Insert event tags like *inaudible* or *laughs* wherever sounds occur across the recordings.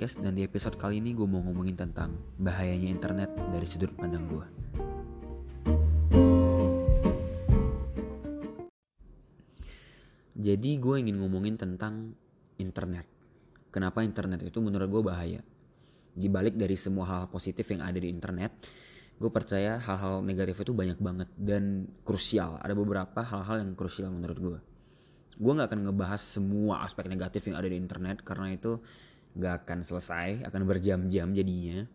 Podcast dan di episode kali ini gue mau ngomongin tentang bahayanya internet dari sudut pandang gue. Jadi gue ingin ngomongin tentang internet. Kenapa internet itu menurut gue bahaya? Di balik dari semua hal positif yang ada di internet, gue percaya hal-hal negatif itu banyak banget dan krusial. Ada beberapa hal-hal yang krusial menurut gue. Gue gak akan ngebahas semua aspek negatif yang ada di internet karena itu gak akan selesai, akan berjam-jam jadinya.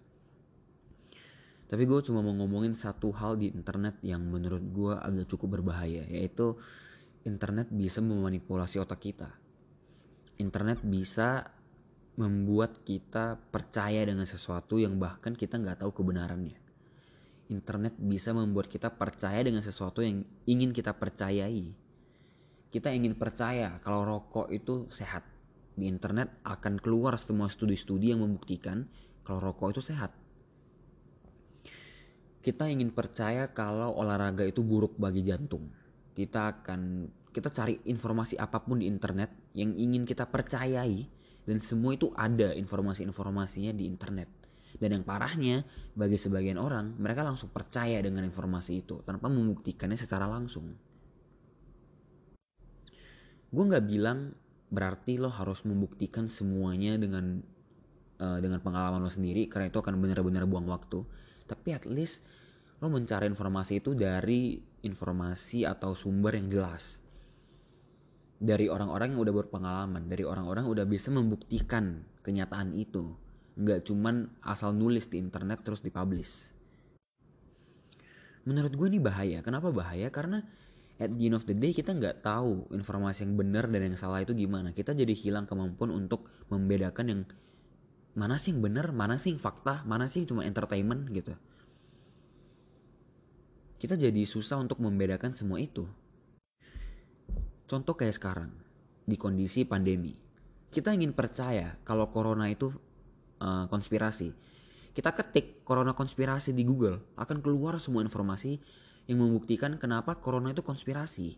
Tapi gue cuma mau ngomongin satu hal di internet yang menurut gue agak cukup berbahaya, yaitu internet bisa memanipulasi otak kita. Internet bisa membuat kita percaya dengan sesuatu yang bahkan kita nggak tahu kebenarannya. Internet bisa membuat kita percaya dengan sesuatu yang ingin kita percayai. Kita ingin percaya kalau rokok itu sehat. Di internet akan keluar semua studi-studi yang membuktikan kalau rokok itu sehat. Kita ingin percaya kalau olahraga itu buruk bagi jantung kita akan kita cari informasi apa pun di internet yang ingin kita percayai dan semua itu ada informasi-informasinya di internet. Dan yang parahnya bagi sebagian orang mereka langsung percaya dengan informasi itu tanpa membuktikannya secara langsung. Gue nggak bilang berarti lo harus membuktikan semuanya dengan uh, dengan pengalaman lo sendiri karena itu akan benar-benar buang waktu. Tapi at least lo mencari informasi itu dari informasi atau sumber yang jelas. Dari orang-orang yang udah berpengalaman dari orang-orang udah bisa membuktikan kenyataan itu. Nggak cuman asal nulis di internet terus dipublish. Menurut gue ini bahaya. Kenapa bahaya? Karena at the end of the day kita nggak tahu informasi yang benar dan yang salah itu gimana kita jadi hilang kemampuan untuk membedakan yang mana sih yang benar mana sih yang fakta mana sih yang cuma entertainment gitu kita jadi susah untuk membedakan semua itu. Contoh kayak sekarang, di kondisi pandemi. Kita ingin percaya kalau corona itu uh, konspirasi. Kita ketik corona konspirasi di Google, akan keluar semua informasi yang membuktikan kenapa corona itu konspirasi.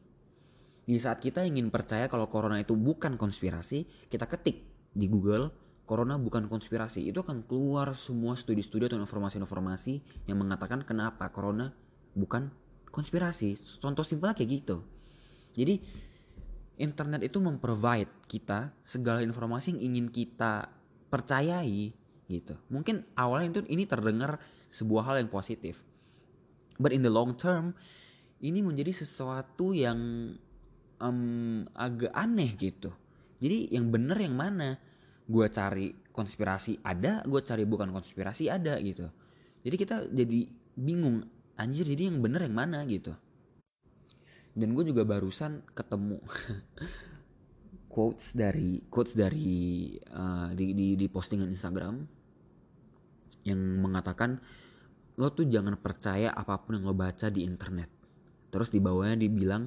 Di saat kita ingin percaya kalau corona itu bukan konspirasi, kita ketik di Google corona bukan konspirasi. Itu akan keluar semua studi-studi atau informasi-informasi yang mengatakan kenapa corona bukan konspirasi. Contoh simpelnya kayak gitu. Jadi internet itu memprovide kita segala informasi yang ingin kita percayai gitu. Mungkin awalnya itu ini terdengar sebuah hal yang positif. But in the long term ini menjadi sesuatu yang um, agak aneh gitu. Jadi yang bener yang mana? Gue cari konspirasi ada, gue cari bukan konspirasi ada gitu. Jadi kita jadi bingung anjir jadi yang bener yang mana gitu dan gue juga barusan ketemu *laughs* quotes dari quotes dari uh, di, di di postingan Instagram yang mengatakan lo tuh jangan percaya apa pun yang lo baca di internet. Terus di bawahnya dibilang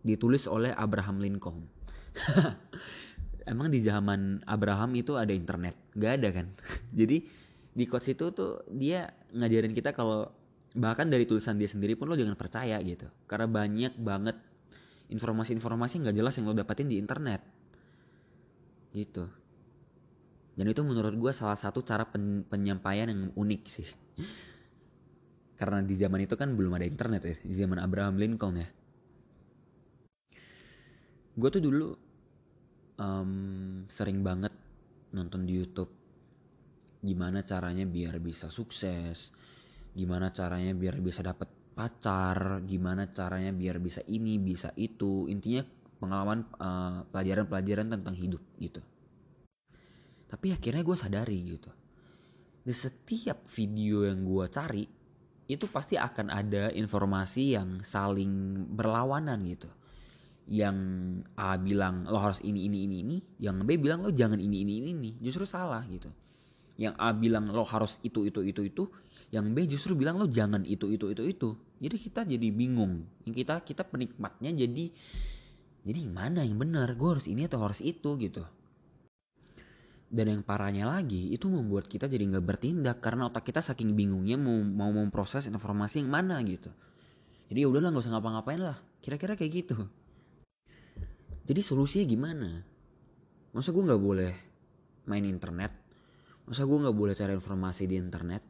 ditulis oleh Abraham Lincoln. *laughs* Emang di zaman Abraham itu ada internet? Gak ada kan? *laughs* Jadi di quotes itu tuh dia ngajarin kita kalau bahkan dari tulisan dia sendiri pun lo jangan percaya gitu. Karena banyak banget informasi-informasi nggak jelas yang lo dapatin di internet. Gitu. Dan itu menurut gue salah satu cara pen penyampaian yang unik sih *laughs* karena di zaman itu kan belum ada internet ya di zaman Abraham Lincoln ya. Gue tuh dulu um, sering banget nonton di YouTube. Gimana caranya biar bisa sukses gimana caranya biar bisa dapet pacar gimana caranya biar bisa ini bisa itu. Intinya pengalaman pelajaran pelajaran-pelajaran tentang hidup gitu. Tapi akhirnya gue sadari gitu. Di setiap video yang gue cari itu pasti akan ada informasi yang saling berlawanan gitu. Yang A bilang lo harus ini ini ini ini. Yang B bilang lo jangan ini ini ini ini. Justru salah gitu. Yang A bilang lo harus itu itu itu itu. Yang B justru bilang lo jangan itu itu itu itu. Jadi kita jadi bingung. Yang kita kita penikmatnya jadi jadi mana yang benar? Gue harus ini atau harus itu? gitu dan yang parahnya lagi itu membuat kita jadi nggak bertindak. Karena otak kita saking bingungnya mau mau memproses informasi yang mana gitu. Jadi ya udahlah nggak usah ngapa-ngapain lah. Kira-kira kayak gitu. Jadi solusinya gimana? Masa gue nggak boleh main internet? Masa gue nggak boleh cari informasi di internet?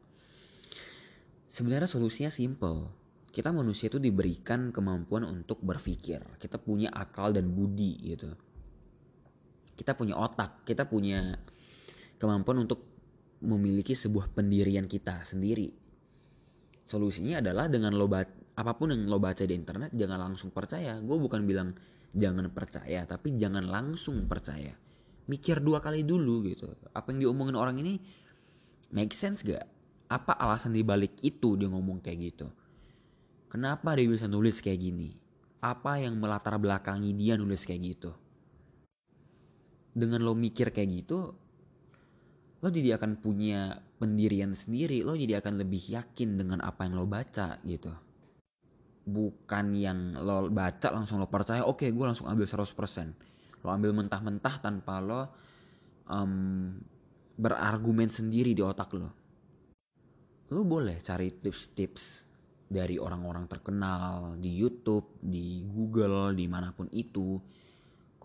Sebenarnya solusinya simple. Kita manusia itu diberikan kemampuan untuk berpikir. Kita punya akal dan budi gitu. Kita punya otak kita punya kemampuan untuk memiliki sebuah pendirian kita sendiri. Solusinya adalah dengan lo apa pun yang lo baca di internet jangan langsung percaya. Gue bukan bilang jangan percaya tapi jangan langsung percaya. Mikir dua kali dulu gitu. Apa yang diomongin orang ini make sense gak? Apa alasan dibalik itu dia ngomong kayak gitu? Kenapa dia bisa nulis kayak gini? Apa yang melatar belakangi dia nulis kayak gitu? Dengan lo mikir kayak gitu lo jadi akan punya pendirian sendiri lo jadi akan lebih yakin dengan apa yang lo baca gitu. Bukan yang lo baca langsung lo percaya oke okay, gue langsung ambil 100% lo ambil mentah-mentah tanpa lo um, berargumen sendiri di otak lo. Lo boleh cari tips-tips dari orang-orang terkenal di YouTube, di Google, di mana pun itu,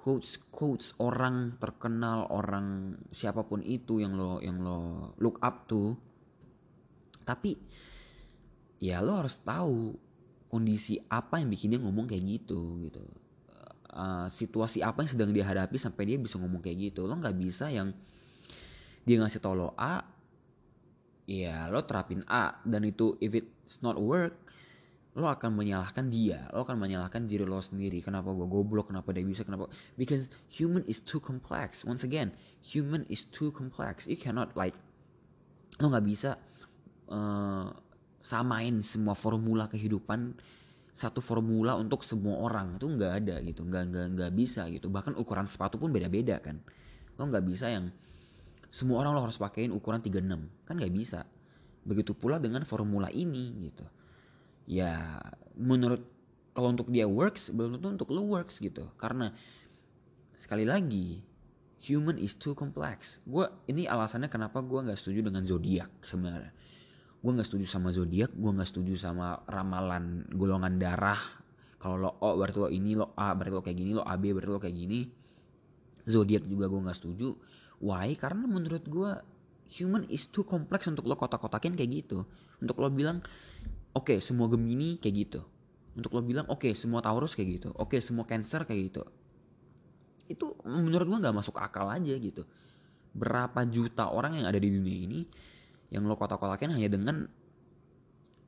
quotes quotes orang terkenal, orang siapa pun itu yang lo yang lo look up to. Tapi ya lo harus tahu kondisi apa yang bikin dia ngomong kayak gitu gitu. Uh, situasi apa yang sedang dia hadapi sampai dia bisa ngomong kayak gitu lo nggak bisa yang dia ngasih tau lo A ya lo terapin A dan itu if it's not work lo akan menyalahkan dia lo akan menyalahkan diri lo sendiri. Kenapa gue goblok? Kenapa dia bisa? Kenapa? Because human is too complex. Once again human is too complex. You cannot like lo nggak bisa uh, samain semua formula kehidupan satu formula untuk semua orang. Itu nggak ada gitu. Nggak nggak nggak bisa gitu. Bahkan ukuran sepatu pun beda-beda kan. Lo nggak bisa yang semua orang lo harus pakein ukuran 36 kan nggak bisa. Begitu pula dengan formula ini gitu ya menurut kalau untuk dia works belum tentu untuk lo works gitu. Karena sekali lagi human is too complex. Gue ini alasannya kenapa gue nggak setuju dengan zodiak sebenarnya. Gue nggak setuju sama zodiak gue nggak setuju sama ramalan golongan darah. Kalau lo O berarti lo ini lo A berarti lo kayak gini lo AB berarti lo kayak gini. Zodiak juga gue nggak setuju. Why? Karena menurut gue human is too complex untuk lo kotak-kotakin kayak gitu. Untuk lo bilang oke okay, semua Gemini kayak gitu. Untuk lo bilang oke okay, semua Taurus kayak gitu. Oke okay, semua Cancer kayak gitu. Itu menurut gue nggak masuk akal aja gitu. Berapa juta orang yang ada di dunia ini yang lo kotak-kotakin hanya dengan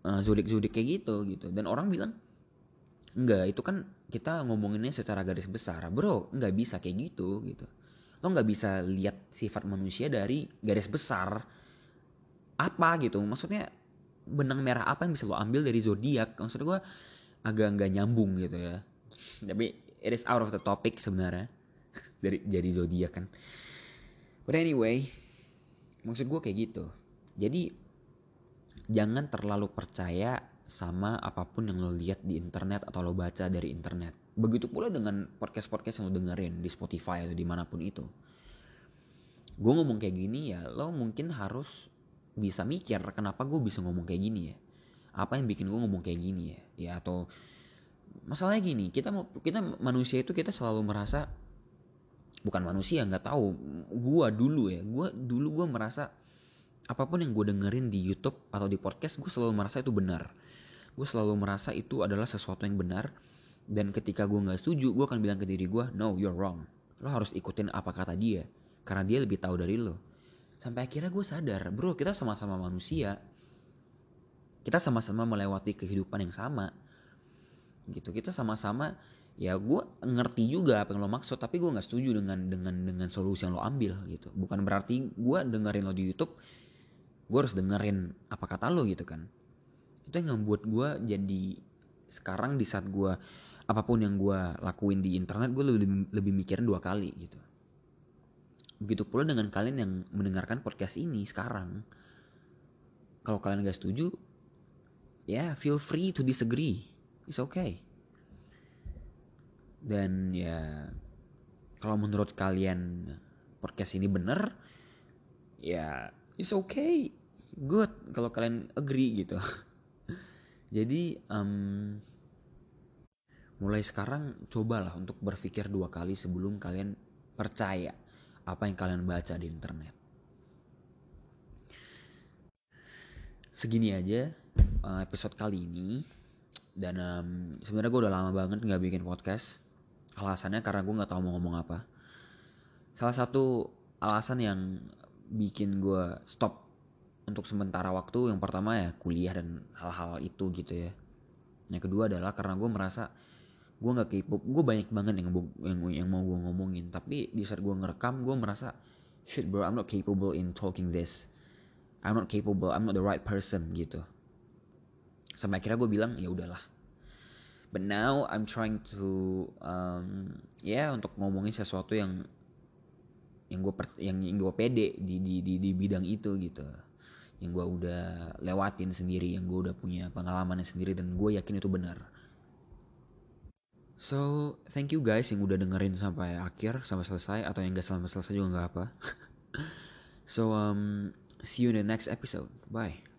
uh, zodiak-zodiak kayak gitu gitu. Dan orang bilang enggak itu kan kita ngomonginnya secara garis besar. Bro nggak bisa kayak gitu gitu. Lo nggak bisa lihat sifat manusia dari garis besar apa gitu. Maksudnya benang merah apa yang bisa lo ambil dari zodiak? Maksud gue agak nggak nyambung gitu ya. Tapi it is out of the topic sebenarnya. *laughs* Dari jadi zodiak kan. But anyway maksud gue kayak gitu. Jadi jangan terlalu percaya sama apa pun yang lo lihat di internet atau lo baca dari internet. Begitu pula dengan podcast-podcast yang lo dengerin di Spotify atau di mana pun itu. Gue ngomong kayak gini ya lo mungkin harus bisa mikir kenapa gue bisa ngomong kayak gini ya. Apa yang bikin gue ngomong kayak gini ya. Ya atau masalahnya gini kita kita manusia itu kita selalu merasa bukan manusia nggak tahu gue dulu ya gue dulu gue merasa apa pun yang gue dengerin di YouTube atau di podcast gue selalu merasa itu benar gue selalu merasa itu adalah sesuatu yang benar dan ketika gue nggak setuju gue akan bilang ke diri gue no you're wrong lo harus ikutin apa kata dia karena dia lebih tahu dari lo sampai akhirnya gue sadar bro kita sama-sama manusia. Kita sama-sama melewati kehidupan yang sama. Gitu kita sama-sama ya gue ngerti juga apa yang lo maksud tapi gue nggak setuju dengan dengan dengan solusi yang lo ambil gitu. Bukan berarti gue dengerin lo di YouTube gue harus dengerin apa kata lo gitu kan. Itu yang membuat gue jadi sekarang di saat gue apa pun yang gue lakuin di internet gue lebih lebih mikirin dua kali gitu begitu pula dengan kalian yang mendengarkan podcast ini sekarang. Kalau kalian gak setuju ya yeah, feel free to disagree. It's okay. Dan ya kalau menurut kalian podcast ini bener ya it's okay. Good. Kalau kalian agree gitu. *laughs* Jadi um, mulai sekarang cobalah untuk berpikir dua kali sebelum kalian percaya apa yang kalian baca di internet. Segini aja uh, episode kali ini. Dan um, sebenarnya gue udah lama banget nggak bikin podcast. Alasannya karena gue nggak tahu mau ngomong apa. Salah satu alasan yang bikin gue stop untuk sementara waktu yang pertama ya kuliah dan hal-hal itu gitu ya. Yang kedua adalah karena gue merasa gue nggak kepo gue banyak banget yang yang yang mau gue ngomongin. Tapi di saat gue ngerekam gue merasa shit bro I'm not capable in talking this. I'm not capable. I'm not the right person gitu. Sampai akhirnya gue bilang ya udahlah. But now I'm trying to um, ya yeah, untuk ngomongin sesuatu yang yang gue yang, yang gue pede di, di di di bidang itu gitu. Yang gue udah lewatin sendiri yang gue udah punya pengalamannya sendiri dan gue yakin itu benar so thank you guys yang udah dengerin sampai akhir sampai selesai atau yang gak sampai selesai juga nggak apa *laughs* so um See you in the next episode. Bye.